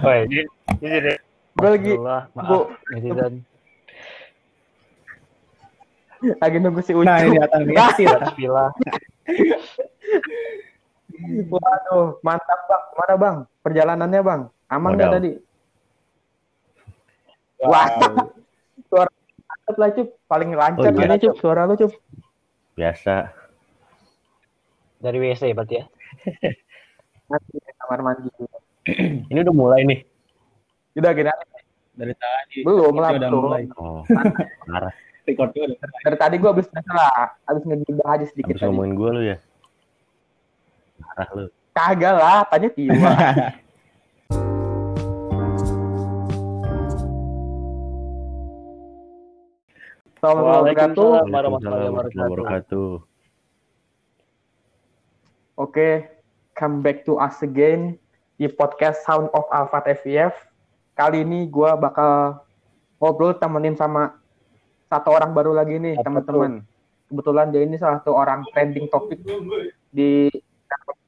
Oh, ini ini deh. Gue lagi maaf Bu- netizen. lagi nunggu si Ucup. Nah, ini datang nih. Nah, Bila Waduh, mantap bang. Mana bang? Perjalanannya bang? Aman nggak tadi? Wah, suara mantap lah cup. Paling lancar Oh, iya. ini cup. Suara lu cup. Biasa. dari WC berarti ya. Nanti kamar mandi. Ini udah mulai nih. Udah gini. Dari tadi. Belum lah. udah mulai. Oh, parah. Record gue udah Dari tadi gua habis lah. Habis ngegibah aja sedikit Habis tadi. ngomongin gue lu ya. Parah lu. Kagak lah, tanya Tiwa. Assalamualaikum warahmatullahi wabarakatuh. Oke, come back to us again di podcast Sound of Alpha FVF. Kali ini gua bakal ngobrol temenin sama satu orang baru lagi nih, teman-teman. Kebetulan dia ini salah satu orang trending topik di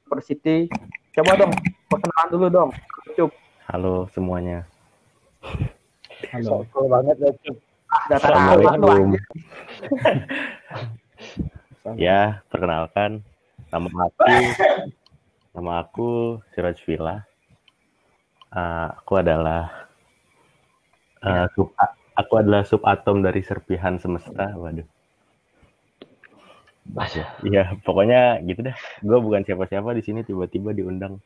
University. Coba dong, perkenalan dulu dong. Cup, Halo semuanya. Halo. Cool banget ya, Cuk. ah, datang Assalamualaikum. Ya, perkenalkan nama aku nama aku Siraj Villa. Ah, aku adalah ah, sub aku adalah subatom dari serpihan semesta. Waduh. Masya. Iya, pokoknya gitu dah. Gue bukan siapa-siapa di sini tiba-tiba diundang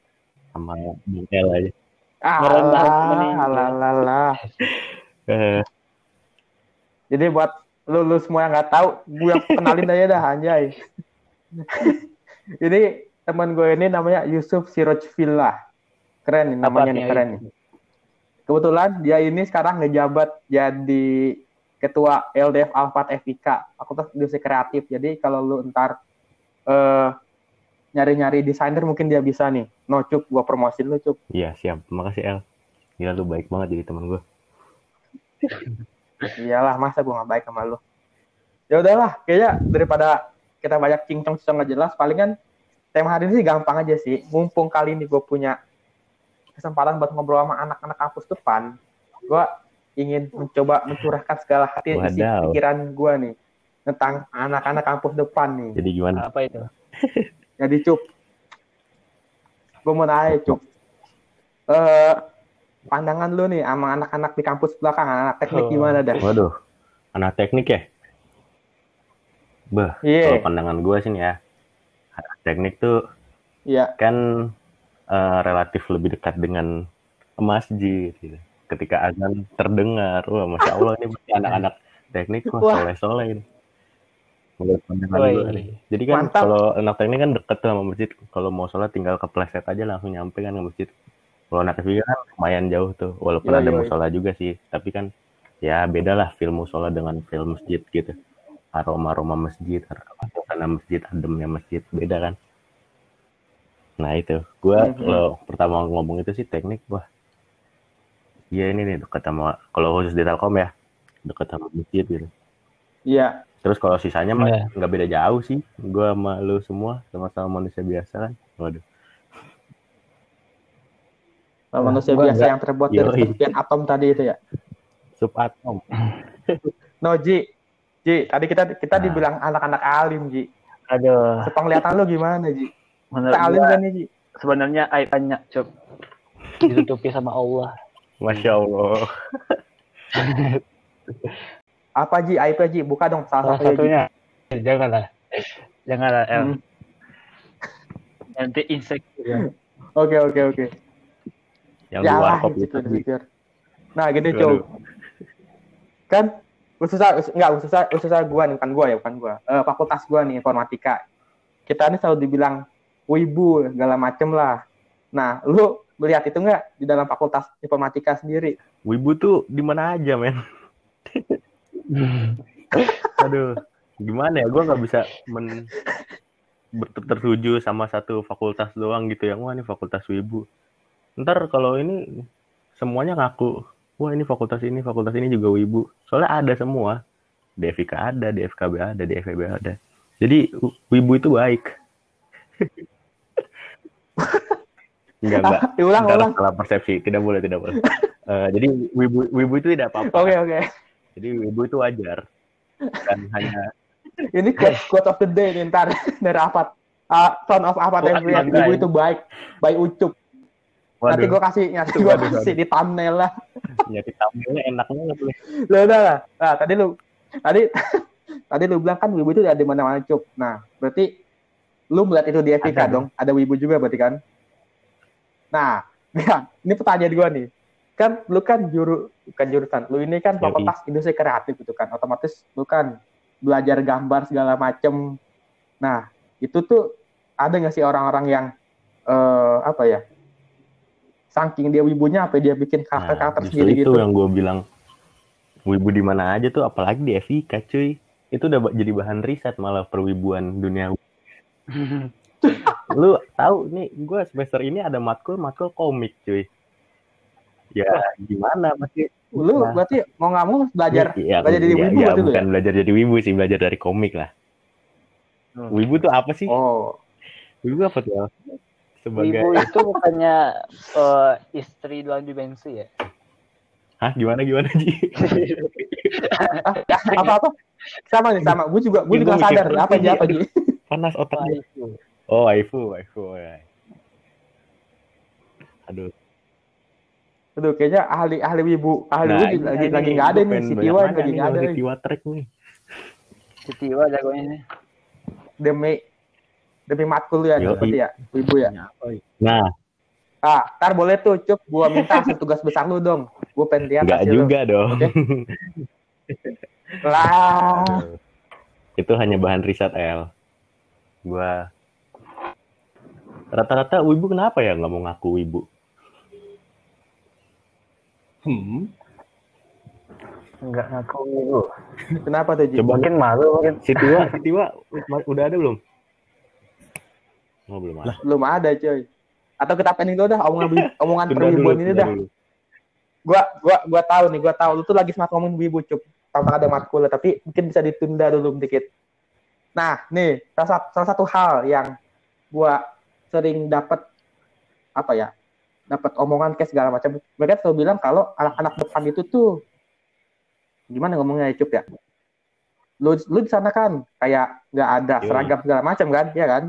sama Bung El aja. Alah, alah, alah. Eh, Jadi buat lu, lu semua yang nggak tahu, gue yang kenalin aja dah anjay. ini teman gue ini namanya Yusuf Siroj Villa. Keren nih namanya nih, keren nih. Kebetulan dia ini sekarang ngejabat jadi ketua LDF Alfat FIK, Fakultas Industri Kreatif. Jadi kalau lu ntar eh, nyari-nyari desainer mungkin dia bisa nih. No cup, gua promosin lu cup. iya siap. Makasih El. Gila lu baik banget jadi teman gue. Iyalah, masa gua nggak baik sama lu. Ya udahlah, kayaknya daripada kita banyak cincong cincong nggak jelas, palingan tema hari ini sih gampang aja sih. Mumpung kali ini gue punya kesempatan buat ngobrol sama anak-anak kampus depan, gue ingin mencoba mencurahkan segala hati isi Wadaw. pikiran gue nih tentang anak-anak kampus depan nih. Jadi gimana? Apa itu? Jadi cup, gue mau nanya cup, eh pandangan lu nih sama anak-anak di kampus belakang, anak teknik Oh. gimana dah? Waduh, anak teknik ya? Bah, Iya. kalau pandangan gue sih nih ya, teknik tuh Iya. kan eh, relatif lebih dekat dengan masjid. Gitu. Ketika azan terdengar, wah masya Allah ini anak-anak teknik wah Wah. soleh-soleh ini. Jadi kan Mantap. kalau anak teknik kan deket sama masjid. Kalau mau sholat tinggal kepleset aja langsung nyampe kan ke masjid. Kalau anak FIK kan lumayan jauh tuh, walaupun Yoi, ada yoi. musola juga sih. Tapi kan ya beda lah film musola dengan film masjid gitu. Aroma-aroma masjid, suasana masjid, ademnya masjid, beda kan. Nah itu, gue Mhm. kalau pertama ngomong itu sih teknik, wah. Iya ini nih dekat sama, kalau khusus di Telkom ya, dekat sama masjid gitu. Iya. Terus kalau sisanya mah Iya. nggak beda jauh sih. Gue sama lu semua sama-sama manusia biasa kan. Waduh. Nah, manusia biasa enggak. yang terbuat dari Yoi. serpian atom tadi itu ya. Subatom. No Ji, tadi kita kita Nah. dibilang anak-anak alim Ji. Aduh, Sepenglihatan lu gimana Ji? menurut Kita alim kan nih Ji? sebenarnya aib banyak, Cuk. Ditutupi sama Allah. Masya Allah. Apa Ji? Aibnya Ji? Buka dong salah, Salah satunya Ji. janganlah. Janganlah, El. Hmm. Nanti insecure. Oke oke oke. Yang Ya luar. Nah gini Waduh. Cok. Khususnya enggak khususnya khususnya gua nih bukan gua ya bukan gua. Eh, fakultas gua nih informatika. Kita ini selalu dibilang wibu segala macem lah. Nah, lu melihat itu enggak di dalam fakultas informatika sendiri? Wibu tuh di mana aja, men. Aduh, gimana ya? Gue nggak bisa men tertuju sama satu fakultas doang gitu yang wah ini fakultas wibu. Ntar kalau ini semuanya ngaku, wah ini fakultas ini, fakultas ini juga wibu. Soalnya ada semua. Di FIK ada, di FKB ada, di FEB ada. Jadi wibu itu baik. Enggak, enggak. Diulang, Ntar ulang. salah persepsi. Tidak boleh, tidak boleh. Eh, jadi wibu wibu itu tidak apa-apa. Oke, oke. Jadi wibu itu wajar. Dan hanya Ini quote, quote of the day nih ntar dari Afat. Ah, son of Afat Oh, yang bilang, ada, ibu ya. itu baik, baik ucup. Nanti waduh, gue kasih, nanti gue Waduh, kasih di thumbnail lah. nyari tampilnya enak banget nih. Lah, udah lah. Nah, tadi lu, tadi, tadi lu bilang kan wibu itu ada di mana-mana cup. Nah, berarti lu melihat itu di FPK Ada, dong. Ada wibu juga berarti kan? Nah, ya, ini pertanyaan gue nih. Kan lu kan juru, bukan jurusan. Lu ini kan fakultas industri kreatif gitu kan. Otomatis lu kan belajar gambar segala macem. Nah, itu tuh ada nggak sih orang-orang yang eh apa ya? Saking dia wibunya apa dia bikin Nah, karakter-karakter justru sendiri itu gitu. yang gue bilang wibu di mana aja tuh apalagi di FIK cuy. Itu udah jadi bahan riset malah perwibuan dunia. Lu tahu nih gue semester ini ada matkul matkul komik cuy. Ya gimana masih Lu Nah. berarti mau nggak mau belajar ya, belajar jadi ya, wibu ya, bukan ya? belajar jadi wibu sih belajar dari komik lah. Hmm. Wibu tuh apa sih? Oh, Wibu apa tuh? Sebagai Wibu itu bukannya eh, istri dua dimensi ya? Hah gimana gimana Ji? apa apa? Sama nih sama. Gue juga gue Ya, juga sadar apa aja apa. Ji. Panas otaknya. Waifu. Oh waifu waifu. ya. Aduh. Aduh, kayaknya ahli ahli wibu ahli Nah, wibu ini- lagi lagi nggak ada nih. Si Tiwa lagi nggak ada si nih. Tiwa Trek nih. Setiwa jagonya nih. Demi demi matkul ya, Yoi. seperti ya, wibu ya. Nah, Ah, ntar boleh tuh, Cup. Gua minta hasil tugas besar lu dong. Gue pengen lihat enggak hasil lu. juga dong. Oke. Lah, Itu hanya bahan riset L. Gua rata-rata wibu kenapa ya nggak mau ngaku wibu? Hmm. Enggak ngaku wibu. kenapa tuh, Ji? Coba Mungkin malu mungkin. si Tiwa, si Tiwa udah ada belum? Oh belum ada. Belum ada, coy. Atau kita pending dulu dah omongan omongan perwibuan ini dah. dulu. gua gua gua tahu nih, gua tahu lu tuh lagi semangat ngomongin wibu cup tanpa ada matkul tapi mungkin bisa ditunda dulu sedikit. Nah, nih salah salah satu hal yang gua sering dapat apa ya? dapat omongan kayak segala macam. Mereka selalu bilang kalau anak-anak depan itu tuh gimana ngomongnya ya, Cup ya? Lu lu di sana kan kayak nggak ada seragam segala macam kan, ya kan?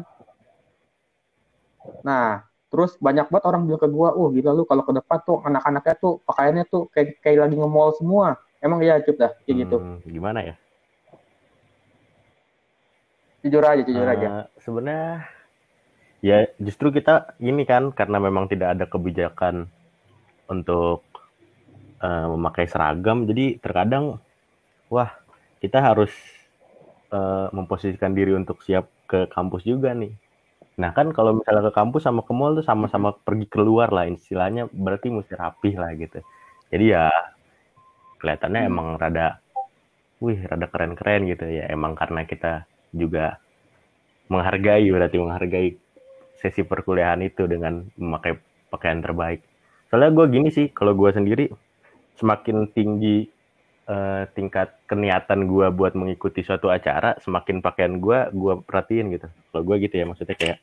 Nah, terus banyak banget orang bilang ke gua, "Oh, gila lu kalau ke depan tuh anak-anaknya tuh pakaiannya tuh kayak kayak lagi nge-mall semua." Emang iya, Cup dah, kayak gitu. Hmm, gimana ya? Jujur aja, jujur Eh, aja. Sebenarnya ya justru kita ini kan karena memang tidak ada kebijakan untuk eh, memakai seragam, jadi terkadang wah kita harus eh, memposisikan diri untuk siap ke kampus juga nih. Nah kan kalau misalnya ke kampus sama ke mall tuh sama-sama pergi keluar lah istilahnya berarti mesti rapih lah gitu. Jadi ya kelihatannya emang rada, wih rada keren-keren gitu ya emang karena kita juga menghargai berarti menghargai sesi perkuliahan itu dengan memakai pakaian terbaik. Soalnya gue gini sih, kalau gue sendiri semakin tinggi eh, tingkat keniatan gue buat mengikuti suatu acara, semakin pakaian gue gue perhatiin gitu. Kalau gue gitu ya maksudnya kayak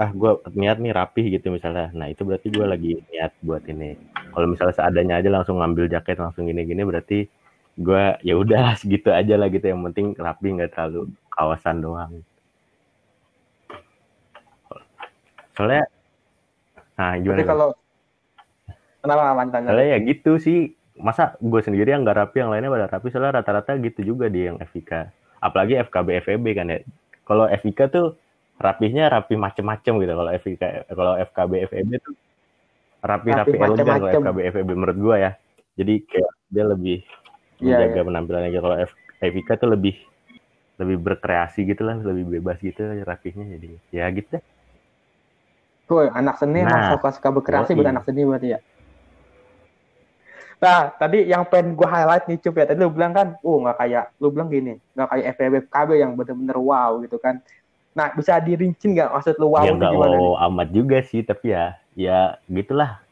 ah gue niat nih rapih gitu misalnya. Nah itu berarti gue lagi niat buat ini. Kalau misalnya seadanya aja langsung ngambil jaket langsung gini-gini berarti gue ya udah segitu aja lah gitu. Yang penting rapi nggak terlalu kawasan doang. Soalnya, nah gimana? Tapi kalau kenapa mantan? Soalnya ya gitu sih. Masa gue sendiri yang nggak rapi, yang lainnya pada rapi. Soalnya rata-rata gitu juga di yang FIK. Apalagi FKB FEB kan ya. Kalau FIK tuh rapihnya rapi macem-macem gitu. Kalau FIK, kalau FKB FEB tuh rapi-rapi Rapi elegan kalau. FKB FEB menurut gue ya. Jadi kayak dia lebih Iya, menjaga penampilannya gitu. Kalau F- FIK tuh lebih lebih berkreasi gitu lah, lebih bebas gitu rapihnya jadi ya gitu deh. Tuh, anak seni Nah, emang suka-suka berkreasi bukan anak seni berarti ya. Nah, tadi yang pengen gue highlight nih Cup ya, tadi lu bilang kan, oh nggak kayak, lu bilang gini, nggak kayak FPB KB yang bener-bener wow gitu kan. Nah, bisa dirincin nggak maksud lu wow ya itu nggak gimana nih? wow amat juga sih tapi ya ya gitulah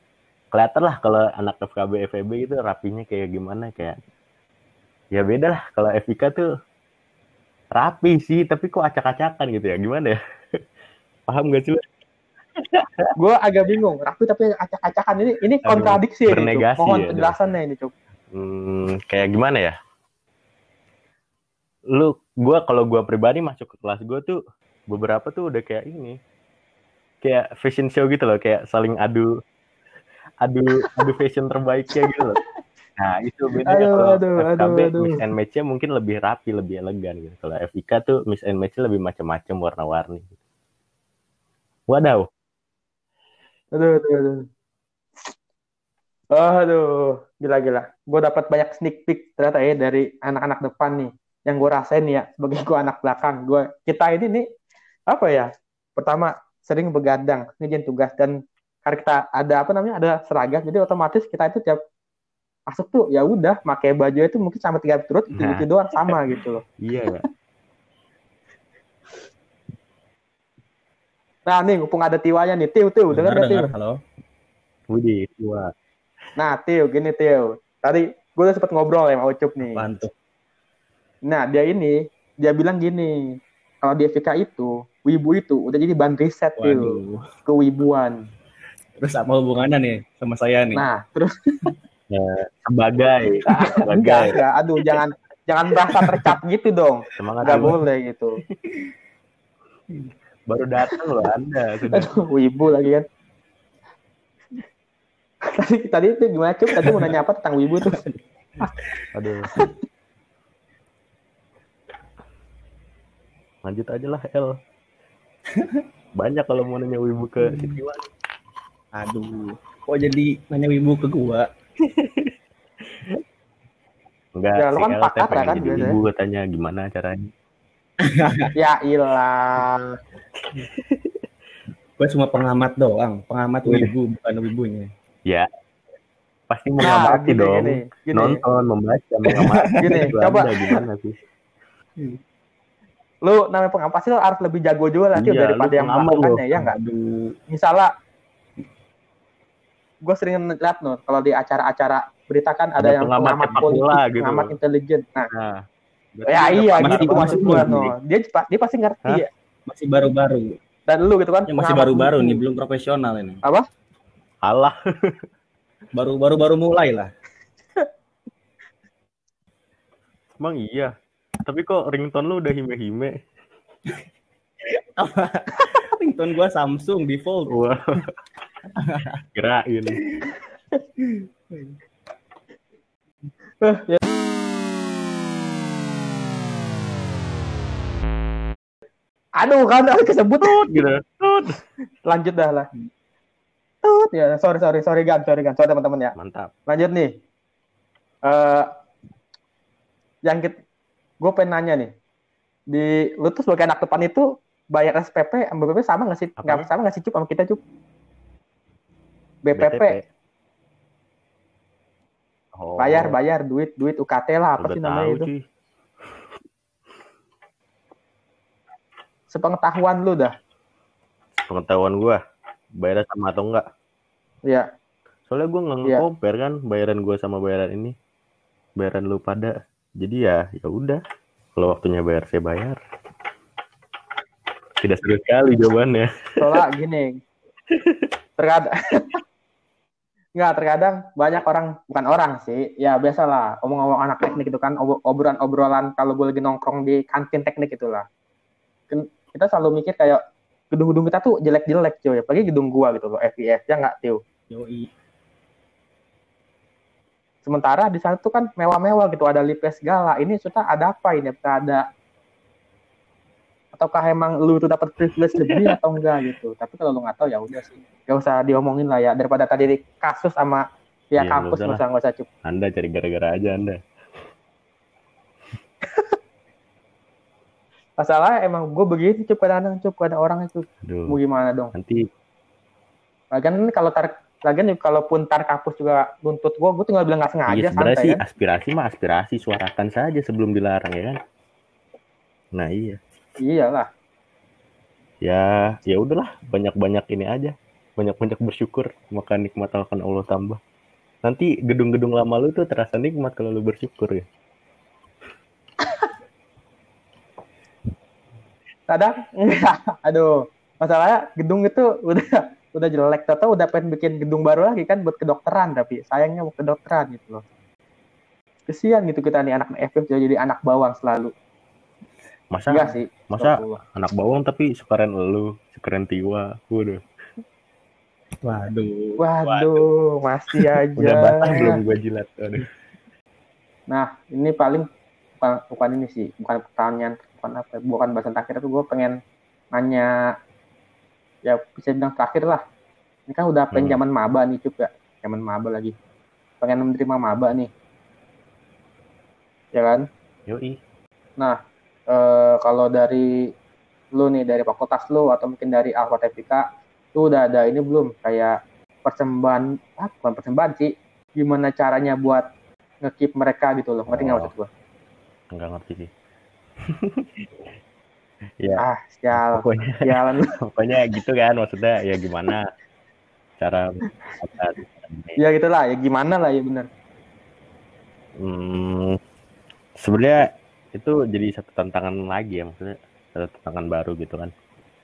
kelihatan lah kalau anak FKB FEB itu rapinya kayak gimana kayak ya beda lah kalau FIK tuh rapi sih tapi kok acak-acakan gitu ya gimana ya paham gak sih lu? gue agak bingung. Rapi tapi acak-acakan ini ini Aduh, kontradiksi ini, Cuk. bernegasi Mohon ya, penjelasannya ini, Cuk. Hmm, kayak gimana ya? Lu, gua kalau gua pribadi masuk ke kelas gua tuh beberapa tuh udah kayak ini, kayak fashion show gitu loh, kayak saling adu, adu, adu fashion terbaiknya gitu loh. Nah itu Aduh, kalau aduh, FKB aduh, aduh. mix and match-nya mungkin lebih rapi, lebih elegan gitu. Kalau FIK tuh mix and match-nya lebih macam-macam warna-warni. Wadaw, Aduh, aduh, aduh. Oh, aduh, gila-gila. Gue dapat banyak sneak peek ternyata ya dari anak-anak depan nih. Yang gue rasain ya sebagai gue anak belakang. Gue kita ini nih apa ya? Pertama sering begadang ngerjain tugas dan karena kita ada apa namanya ada seragam jadi otomatis kita itu tiap masuk tuh ya udah pakai baju itu mungkin sama tiga turut itu Nah. itu doang sama gitu loh. iya ya. Nah nih mumpung ada tiwanya nih, tiu tiu Dengar, gak tiu? Halo. Widih, tua. Nah tiu gini tiu. Tadi gue udah sempet ngobrol ya sama Ucup nih. Apaan tuh? Nah, dia ini, dia bilang gini, kalau di FK itu, wibu itu udah jadi bahan riset tuh, kewibuan. Terus apa hubungannya nih sama saya nih? Nah, terus Sebagai, enggak, sebagai. enggak, aduh jangan jangan merasa tercap gitu dong. Semangat Enggak dulu. boleh gitu. Baru datang loh Anda sudah. Aduh, wibu lagi kan. tadi tadi itu gimana Cup? Tadi mau nanya apa tentang wibu tuh? Aduh. Lanjut aja lah L. Banyak kalau mau nanya wibu ke Sitiwan. Aduh. Kok jadi nanya wibu ke gua? Enggak, Ya, lu si kan L teh pakar pengen kan jadi wibu katanya gimana caranya. ya ilah. Gua cuma pengamat doang, pengamat wibu bukan wibunya. Ya. Pasti Nah, mengamati gini, dong. gini, gini. Nonton, membaca, mengamati. Gini, coba. Gimana sih? Lu namanya pengamat sih lu harus lebih jago juga lah Cup, Iya, daripada yang melakukannya ya enggak? Aduh. misalnya gue sering lihat no kalau di acara-acara berita kan ada, Ada yang pengamat pengamat politik, gitu. pengamat intelijen. Nah, Nah. ya iya masih gitu maksud nih, gue no. nih. Dia dia pasti ngerti Hah? ya. Masih baru-baru. Dan lu gitu kan. Ya, masih baru-baru nih, belum profesional ini. Alah, Baru-baru baru mulai lah. emang iya. Tapi kok ringtone lu udah hime-hime? Ringtone gua Samsung default. Wah. Kirain. Aduh kan kesebut Gitu. Tut. lanjut dah lah. Tut ya sorry sorry sorry gan sorry gan sorry teman-teman ya. Mantap. Lanjut nih. Eh yang kita gue pengen nanya nih di lu tuh sebagai anak depan itu bayar SPP sama BPP sama nggak sih? Nggak sama nggak sih cup sama kita cup? BPP Oh, bayar bayar duit duit UKT lah apa udah sih namanya tahu, itu cuy. sepengetahuan lu dah Pengetahuan gua bayar sama atau enggak? ya Soalnya gua nggak Iya. nge-compare kan bayaran gua sama bayaran ini. Bayaran lu pada. Jadi ya ya udah. Kalau waktunya bayar saya bayar. Tidak serius sekali jawabannya. soalnya gini terkadang nggak terkadang banyak orang bukan orang sih ya biasalah omong-omong anak teknik itu kan ob- obrolan-obrolan kalau gue lagi nongkrong di kantin teknik itulah kita selalu mikir kayak gedung-gedung kita tuh jelek-jelek cuy apalagi gedung gua gitu loh FIF ya nggak Yoi. Sementara di sana tuh kan mewah-mewah gitu ada lift segala. Ini sudah ada apa ini? Apakah ada ataukah emang lu tuh dapat privilege lebih atau enggak gitu? Tapi kalau lu nggak tahu ya udah sih. Gak usah diomongin lah ya daripada tadi di kasus sama pihak nggak kampus nggak usah nggak usah cukup Anda cari gara-gara aja Anda. masalahnya emang gue begini cukup kadang cukup ada orang itu. Mau Aduh, gimana dong? Nanti ini kalau tar lagian kalaupun tar kampus juga nuntut gue gue tinggal bilang nggak sengaja iya sebenarnya santai sih kan aspirasi mah aspirasi suarakan saja sebelum dilarang ya kan. Nah iya. iyalah Ya ya udahlah banyak-banyak ini aja. Banyak-banyak bersyukur maka nikmat akan Allah tambah. Nanti gedung-gedung lama lu tuh terasa nikmat kalau lu bersyukur ya. kadang enggak aduh masalahnya gedung itu udah udah jelek atau udah pengen bikin gedung baru lagi kan buat kedokteran tapi sayangnya buat kedokteran gitu loh kesian gitu kita nih anak FF jadi anak bawang selalu Masa enggak sih masa anak bawang tapi sekeren lu, sekeren Tiwa. Waduh. Waduh. waduh masih aja Udah batang belum gua jilat. Waduh. Nah, ini paling bukan, bukan ini sih, bukan pertanyaan, bukan apa, bukan bahasan terakhir, tapi gue pengen nanya, ya bisa bilang terakhir lah. Ini kan udah pengen Hmm. zaman maba nih juga, zaman maba lagi. Pengen menerima maba nih, ya kan? Yoi. Nah, eh, kalau dari lu nih, dari fakultas lu, atau mungkin dari Alfa Tepika, lu udah ada ini belum, kayak persembahan, ah, bukan persembahan sih, gimana caranya buat nge-keep mereka gitu loh, ngerti nggak Oh. maksud gue? Enggak ngerti sih. ya, Ah, sial. pokoknya Sialan pokoknya gitu kan maksudnya ya gimana cara Ya gitulah, ya gimana lah ya bener. Hmm, sebenarnya itu jadi satu tantangan lagi ya maksudnya satu tantangan baru gitu kan.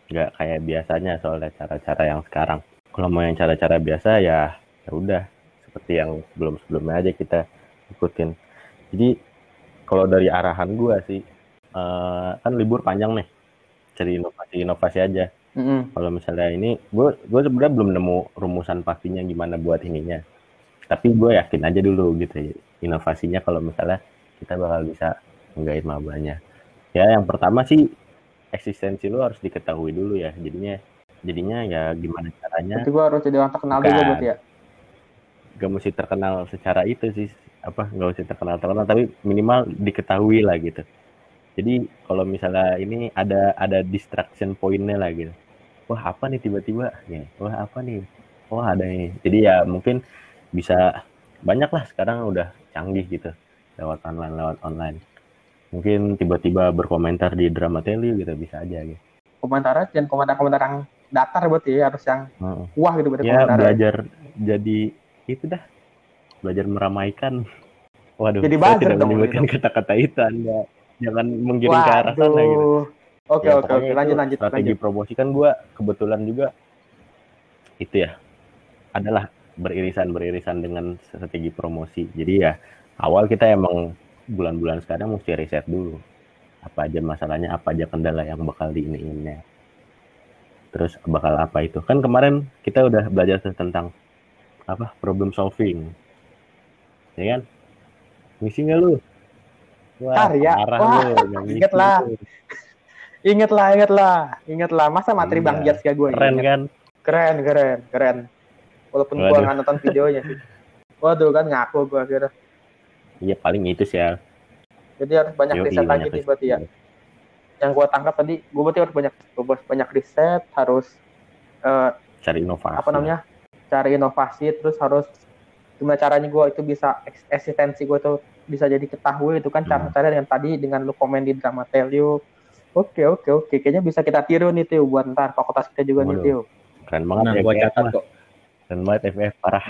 Nggak kayak biasanya soalnya cara-cara yang sekarang. Kalau mau yang cara-cara biasa ya ya udah seperti yang sebelum sebelumnya aja kita ikutin. Jadi kalau dari arahan gua sih eh, kan libur panjang nih. Cari inovasi-inovasi aja. Mm-mm. kalau misalnya ini gue gue sebenarnya belum nemu rumusan pastinya gimana buat ininya. Tapi gue yakin aja dulu gitu ya, inovasinya kalau misalnya kita bakal bisa nggak mabanya. Ya yang pertama sih eksistensi lu harus diketahui dulu ya. Jadinya jadinya ya gimana caranya? Berarti gua harus jadi orang terkenal dulu berarti ya. gak mesti terkenal secara itu sih apa nggak mesti terkenal terkenal tapi minimal diketahui lah gitu jadi kalau misalnya ini ada ada distraction pointnya lah gitu. Wah apa nih tiba-tiba? Ya wah apa nih? Wah ada ini. Jadi ya mungkin bisa banyak lah sekarang udah canggih gitu lewat online lewat online. Mungkin tiba-tiba berkomentar di drama tele gitu bisa aja gitu. Komentarnya jangan komentar-komentar yang datar berarti ya, harus yang Heeh. wah gitu berarti ya komentarnya. belajar jadi itu dah. Belajar meramaikan. Waduh Jadi saya tidak dong, menyebutkan gitu. kata-kata itu anda jangan menggiring ke arah sana gitu. Oke Ya, oke oke. lanjut lanjut strategi lanjut. promosi. Kan gue kebetulan juga itu ya adalah beririsan beririsan dengan strategi promosi. Jadi ya awal kita emang bulan-bulan sekarang mesti riset dulu. Apa aja masalahnya apa aja kendala yang bakal diiniinnya. Terus bakal apa itu? Kan kemarin kita udah belajar tentang apa problem solving. Ya kan? Ngisi nggak lu Wah, Karya. Wah, inget lah. lu. Ingat lah masa materi Iya. Bang Jats gak gue keren kan keren keren keren. Walaupun gua Waduh. nggak nonton videonya. Waduh kan ngaku gua akhirnya. iya paling itu sih ya Jadi harus banyak Yoi, riset lagi nih berarti ya. Yang gua tangkap tadi, gua berarti harus banyak harus banyak riset, harus eh, cari inovasi apa namanya cari inovasi terus harus gimana caranya gue itu bisa eks- eksistensi gue tuh bisa jadi ketahui itu kan cara Hmm. cara yang tadi dengan lu komen di drama Telio oke oke oke. Kayaknya bisa kita tiru nih Tio buat ntar fakultas kita juga nih Waduh. Tio. Keren banget Nah, ya gua FF catat kok. keren banget FF parah.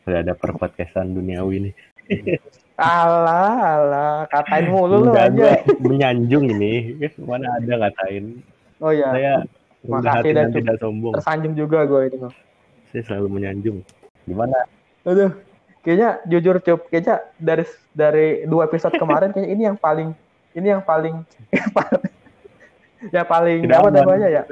Udah ada perpodcastan duniawi nih. Alah alah. Katain mulu lu aja. menyanjung ini mana ada ngatain oh ya saya Makasih dan tidak sombong. Tersanjung juga gue itu saya selalu menyanjung. Gimana? Aduh kayaknya jujur cup kayaknya dari dari dua episode kemarin kayaknya ini yang paling ini yang paling ya paling Tidak apa aman. namanya ya?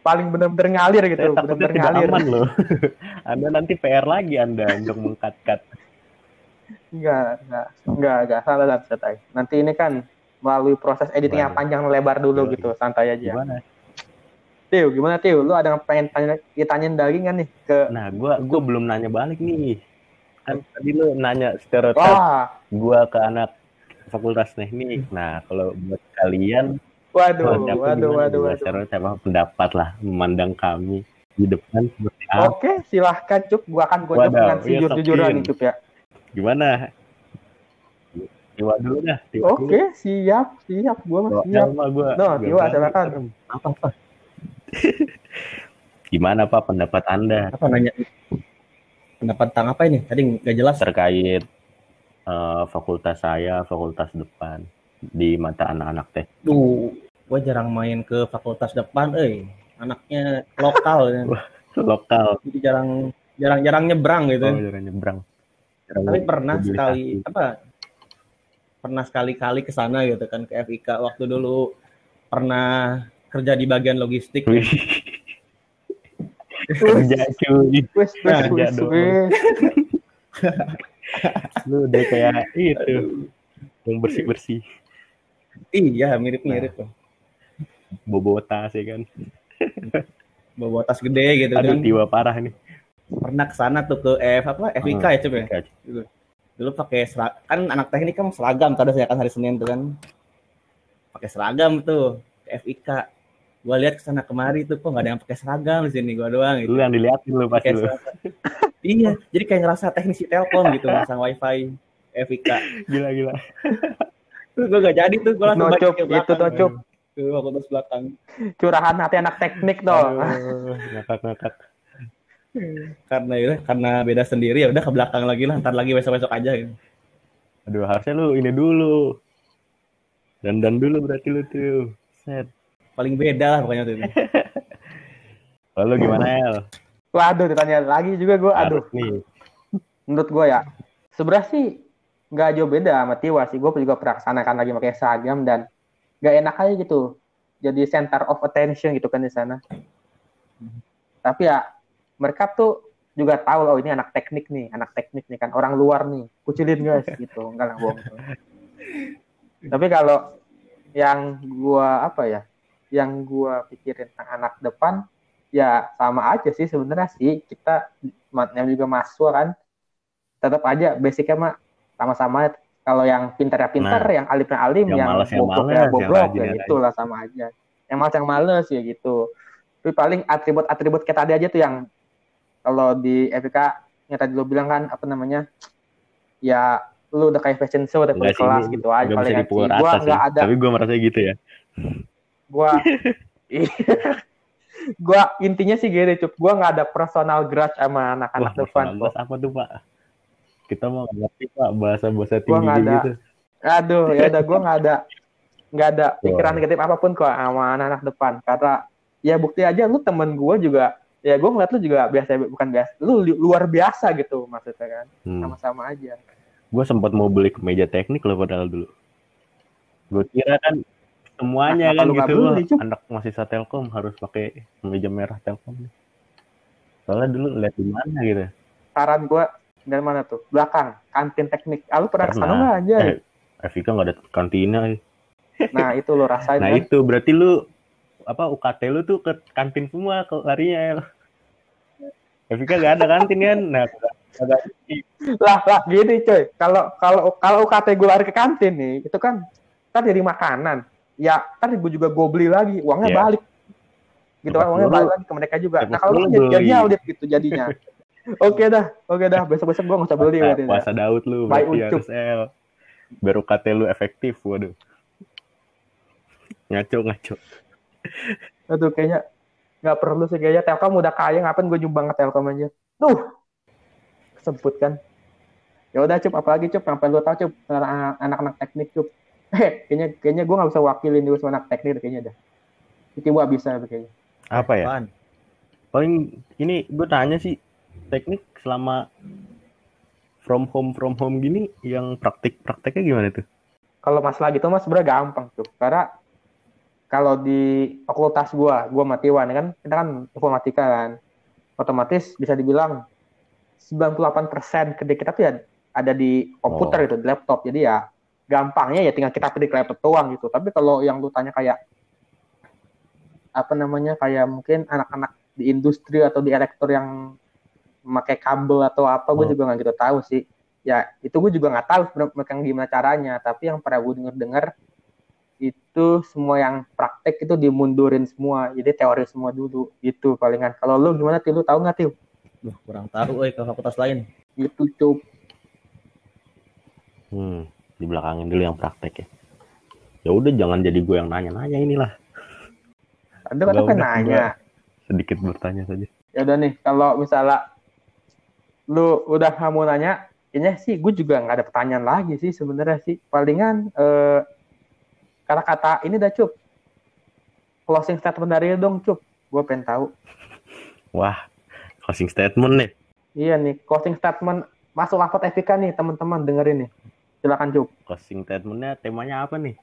Paling bener-bener ngalir gitu bener-bener tidak ngalir. aman loh. Anda nanti PR lagi anda untuk mengkat-kat. Enggak enggak enggak enggak. Salah salah santai nanti ini kan melalui proses editing yang panjang lebar dulu gitu santai aja. Gimana? Tio gimana Tio? Lu ada yang pengen tanya ditanyain lagi nggak nih ke nah gua gua belum nanya balik nih kan tadi lu nanya stereotip wah gua ke anak fakultas teknik nah kalau buat kalian waduh waduh gimana waduh juga, waduh Stereotip apa pendapat lah memandang kami di depan seperti apa Oke, silahkan Cup. Gua akan Waduh, dengan iya, sejujur-jujuran nih Cup ya. gimana Tiwa dulu dah Tiwa dulu. Oke, siap, siap. Gua mah Bawa siap. nama gua No, Gua Tiwa, silakan. apa apa gimana pak pendapat anda Apa nanya? Pendapat tentang apa ini? Tadi nggak jelas. terkait eh, fakultas saya fakultas depan di mata anak-anak teh Duh, gue jarang main ke fakultas depan, eh. anaknya lokal ya. lokal jadi jarang jarang jarang nyebrang gitu oh jarang nyebrang Jarang tapi pernah sekali apa pernah sekali-kali ke sana gitu kan ke FIK waktu dulu pernah kerja di bagian logistik Wih. Kerja cuy. Wes, wes, Nah, wes, jadul. wes. lu udah kayak itu. Yang bersih bersih iya mirip-mirip. Nah. tuh bobo tas ya kan? Bawa tas gede gitu aduh kan. tiba parah nih. Pernah ke sana tuh ke F apa FIK ya coba ya? Kayak- dulu pakai kan anak teknik kan seragam kadang saya kan hari Senin tuh kan. Pakai seragam tuh ke FIK gua lihat ke sana kemari tuh kok nggak ada yang pakai seragam di sini gua doang gitu. Lu yang diliatin lu pasti Pakai lu. seragam. iya jadi kayak ngerasa teknisi Telkom gitu masang wifi FIK gila gila. Terus gua gak jadi tuh gua langsung No, balik ke Itu belakang. tuh, Cup. ke fakultas belakang Curahan hati anak teknik dong. Ngakak ngakak karena ya karena beda sendiri ya udah ke belakang lagi lah ntar lagi besok besok aja gitu. aduh harusnya lu ini dulu. Dandan dulu berarti lu tuh. Set paling beda lah pokoknya tuh lalu gimana El Waduh, ditanya lagi juga gue. Aduh, Harus nih menurut gue ya, sebenarnya sih nggak jauh beda sama Tiwa sih. Gue juga pernah ke sana kan lagi pakai seragam dan nggak enak aja gitu. Jadi center of attention gitu kan di sana. Tapi ya mereka tuh juga tahu oh ini anak teknik nih, anak teknik nih kan orang luar nih, kucilin guys gitu, enggak lah bohong. Tapi kalau yang gua apa ya, yang gua pikirin tentang anak depan, ya sama aja sih sebenarnya sih kita yang juga mahasiswa kan, tetap aja basicnya mah sama-sama. Kalau yang pintar ya pintar, Nah, yang alimnya alim, yang yang, ya bobrok ya bobrok, ya ya itulah sama aja. Yang malas yang males ya gitu. Tapi paling atribut-atribut kayak tadi aja tuh yang kalau di FPK yang tadi lo bilang kan apa namanya ya lu udah kayak fashion show udah kelas gitu aja paling gua rata sih nggak ada tapi gue merasa gitu ya gua gua intinya sih gini cup. Gua nggak ada personal grudge sama anak-anak depan bus apa tuh pak? Kita mau ngerti pak bahasa bahasa Gua tinggi nggak kayak ada. gitu aduh ya udah gua nggak ada nggak ada pikiran negatif apa pun kok sama anak-anak depan. Karena ya bukti aja lu temen gua juga ya gua ngeliat lu juga biasa bukan biasa lu luar biasa gitu maksudnya kan. Hmm. sama-sama aja. Gue sempat mau beli meja teknik loh padahal dulu. Gue kira kan semuanya Nah, kan gitu. anak mahasiswa telkom harus pakai meja merah telkom soalnya dulu lihat di mana gitu. Saran gua dari mana tuh? Belakang kantin teknik. Ah, lu pernah ke sana nggak aja eh, FIK nggak ada kantina nah itu lo rasain nah kan? itu berarti lu apa UKT lu tuh ke kantin semua ke larinya FIK nggak ada kantin kan? Nah lah lah gini coy. Kalau kalau kalau UKT gue lari ke kantin nih itu kan kan jadi makanan ya kan gue juga gue beli lagi uangnya Iya. balik. Gitu kan uangnya balik lagi ke mereka juga. Nah kalau lu jadinya audit gitu jadinya. Oke dah oke dah. Besok besok gue nggak usah beli berarti puasa Daud lu Baik harus L. Baru UKT lu efektif waduh. Ngaco ngaco. Aduh kayaknya nggak perlu sih kayaknya Telkom udah kaya ngapain gue nyumbang ke Telkom aja? Tuh kesebut kan. Ya udah cup apalagi cup? Sampai lu tahu cup anak-anak teknik cup eh kayaknya kayaknya gue nggak bisa wakilin dulu sama anak teknik kayaknya dah. Itu gua bisa kayaknya. Apa ya? Apaan? paling ini gue tanya sih teknik selama from home from home gini yang praktik prakteknya gimana tuh? Kalau masalah gitu mas sebenarnya gampang tuh. Karena kalau di fakultas gua gua Matiwan kan kita kan informatika kan otomatis bisa dibilang 98% kerja kita tuh ya ada di komputer Oh. gitu di laptop. Jadi ya gampangnya ya tinggal kita pedik laptop doang gitu. Tapi kalau yang lu tanya kayak apa namanya kayak mungkin anak-anak di industri atau di elektor yang memakai kabel atau apa gue Oh. juga nggak gitu tahu sih. Ya itu gue juga nggak tahu mereka gimana caranya. Tapi yang pernah gue denger dengar itu semua yang praktek itu dimundurin semua. Jadi teori semua dulu itu palingan. Kalau lu gimana tuh lu tahu nggak tuh Duh, kurang tahu eh ke fakultas lain. gitu cup. Hmm di belakangin dulu yang praktek ya. Ya udah jangan jadi gue yang nanya-nanya inilah. Ada kan Udah, kan udah, nanya? sedikit bertanya saja. Ya udah nih kalau misalnya lu udah mau nanya kayaknya sih gue juga nggak ada pertanyaan lagi sih sebenarnya sih. Palingan eh, kata-kata ini dah cup. Closing statement dari dong cup. Gue pengen tahu. Wah, closing statement nih. Iya nih, closing statement masuk rapot etika nih teman-teman dengerin nih. Silakan Cuk. Closing statementnya temanya apa nih?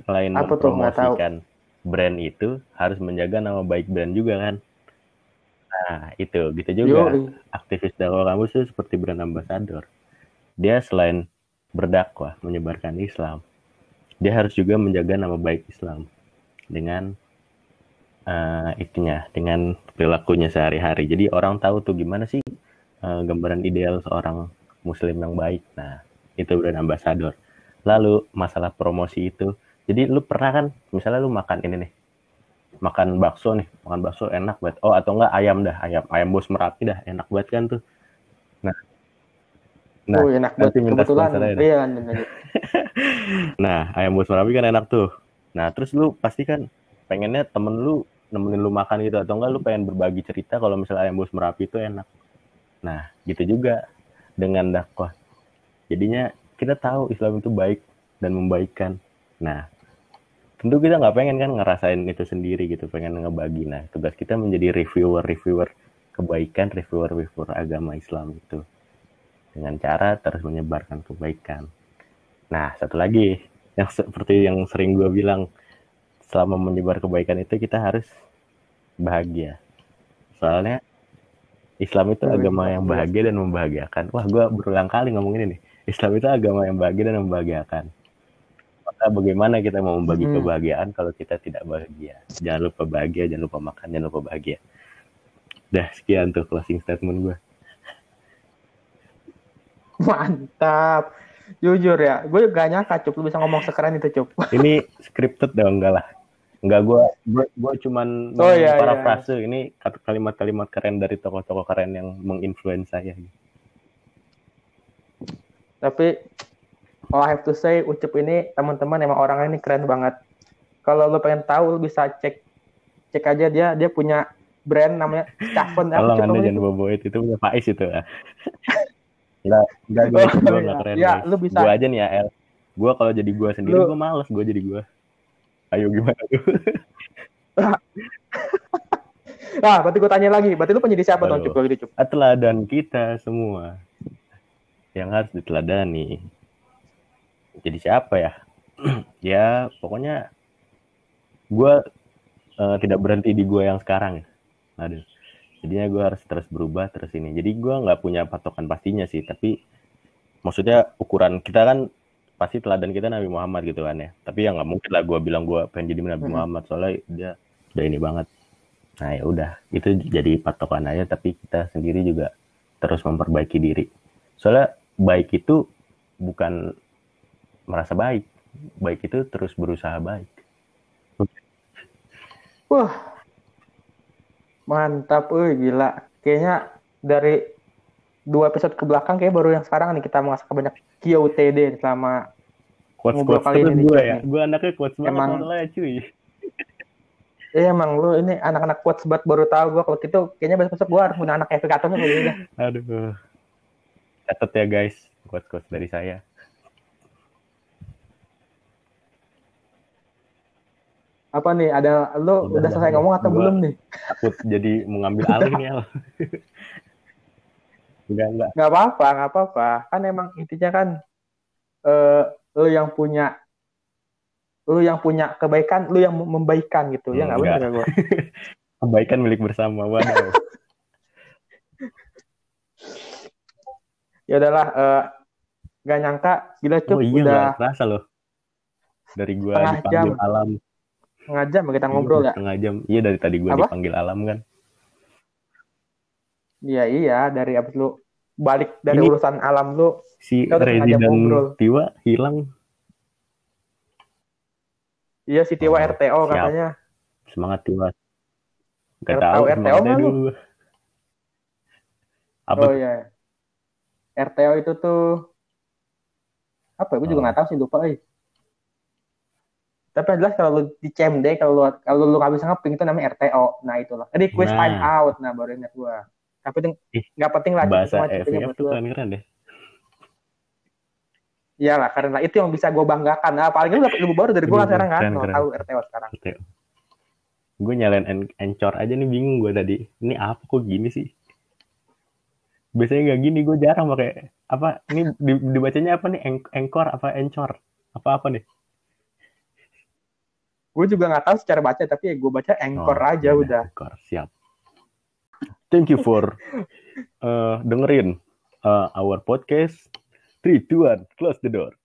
Selain Apa tuh? Mempromosikan brand itu harus menjaga nama baik brand juga kan. Nah, itu gitu juga. Yo, Aktivis dakwah kampus itu seperti brand ambassador. Dia selain berdakwah menyebarkan Islam, dia harus juga menjaga nama baik Islam dengan eh itunya, dengan perilakunya sehari-hari. Jadi orang tahu tuh gimana sih eh, gambaran ideal seorang muslim yang baik. Nah, itu brand ambassador. Lalu masalah promosi itu. Jadi lu pernah kan misalnya lu makan ini nih. Makan bakso nih, makan bakso enak banget. Oh, atau enggak ayam dah, ayam ayam bos Merapi dah, enak banget kan tuh. Nah. Nah, oh, enak banget. minta Kebetulan. Iya, lanjut. Nah, ayam bos Merapi kan enak tuh. Nah, terus lu pasti kan pengennya temen lu nemenin lu makan gitu atau enggak lu pengen berbagi cerita kalau misalnya ayam bos Merapi itu enak. Nah, gitu juga dengan dakwah. Jadinya kita tahu Islam itu baik dan membaikkan. Nah, tentu kita nggak pengen kan ngerasain itu sendiri gitu, pengen ngebagi. Nah, tugas kita menjadi reviewer-reviewer kebaikan, reviewer-reviewer agama Islam itu dengan cara terus menyebarkan kebaikan. Nah, satu lagi yang seperti yang sering gue bilang, selama menyebar kebaikan itu kita harus bahagia. Soalnya Islam itu Oh, agama yang bahagia dan membahagiakan. Wah, gue berulang kali ngomong ini nih. Islam itu agama yang bahagia dan membahagiakan. Maka bagaimana kita mau membagi Hmm. kebahagiaan kalau kita tidak bahagia? Jangan lupa bahagia, jangan lupa makan, jangan lupa bahagia. Dah, sekian tuh closing statement gue. Mantap. Jujur ya, gue gak nyangka Cup lu bisa ngomong sekeren itu Cup. Ini scripted dong, enggak lah. Enggak, gue gue gue cuman Oh, iya, parafrase. Ini kat- kalimat-kalimat keren dari tokoh-tokoh keren yang menginfluence saya. Tapi all I have to say Ucup ini teman-teman emang orangnya ini keren banget. Kalau lu pengen tahu lu bisa cek cek aja dia dia punya brand namanya Tolong Cup anda jangan bobo itu, itu punya Faiz itu ya. Enggak, enggak gue, gue keren. Guys. lu bisa. Gue aja nih ya, El. Gue kalau jadi gue sendiri, gue males gue jadi gue. Ayo gimana tuh? Nah, berarti gue tanya lagi, berarti lu penjadi siapa kalau gitu Cup? Teladan kita semua yang harus diteladani. Jadi siapa ya? ya pokoknya gue eh, tidak berhenti di gue yang sekarang ya. Aduh. Jadinya gue harus terus berubah terus ini. Jadi gue nggak punya patokan pastinya sih, tapi maksudnya ukuran kita kan pasti teladan kita Nabi Muhammad gitu kan ya. Tapi ya nggak mungkin lah gue bilang gue pengen jadi Nabi Hmm. Muhammad soalnya dia udah ini banget. Nah ya udah itu jadi patokan aja. Tapi kita sendiri juga terus memperbaiki diri. Soalnya baik itu bukan merasa baik, baik itu terus berusaha baik. Mantap, euy gila. Kayaknya dari dua episode ke belakang kayak baru yang sekarang nih kita mengasah banyak QTD selama Quotes Ngobrol kali ini gue ya, gue anaknya quotes banget Emang- masalahnya cuy. Eh emang lu ini anak-anak kuat sebat baru tahu gua kalau gitu kayaknya besok-besok gua harus punya anak efikatornya kayak gitu. Aduh. Catat ya guys, quotes dari saya. Apa nih? Ada lu Udah, udah, selesai ngomong atau belum nih? Takut jadi mengambil alih nih enggak enggak. Nggak apa-apa, nggak apa-apa. Kan emang intinya kan eh lu yang punya lu yang punya kebaikan, lu yang membaikkan gitu. ya nggak Enggak. benar gua. Kebaikan milik bersama. Waduh. Ya udahlah eh nggak nyangka gila cup Oh iya udah kerasa loh. Dari gua Setengah dipanggil jam. alam. setengah jam kita ngobrol Iya, ya. Setengah jam. Iya dari tadi gua Apa? dipanggil alam kan. Iya iya dari abis lu balik dari Ini- urusan alam lu Si Kita sengaja dan ngobrol. Tiwa hilang. iya si Tiwa Oh, RTO siap. katanya Semangat Tiwa. Gak RTO tahu RTO lu? dulu. Apa oh tuh? iya RTO itu tuh apa ya gue juga Oh. nggak tahu sih lupa eh. tapi yang jelas kalau lu di CMD kalau lu kalau lu nggak bisa ngeping itu namanya RTO nah itulah request Nah. time out nah baru ingat gua tapi itu nggak penting lah bahasa tuh gua. keren-keren deh. iyalah karena itu yang bisa gue banggakan nah paling lu dapet ilmu baru dari kan sekarang kan keren, Nggak keren. tahu RTO sekarang gue nyalain en- Anchor aja nih bingung gue tadi. Ini apa kok gini sih? Biasanya nggak gini, gue jarang pakai apa? Ini di- dibacanya apa nih? Eng- Anchor apa Anchor? Apa apa nih? Gue juga nggak tahu secara baca, tapi ya gue baca Anchor Oh, aja udah. Anchor, siap. Thank you for uh, dengerin uh, our podcast. 3, 2, 1, close the door.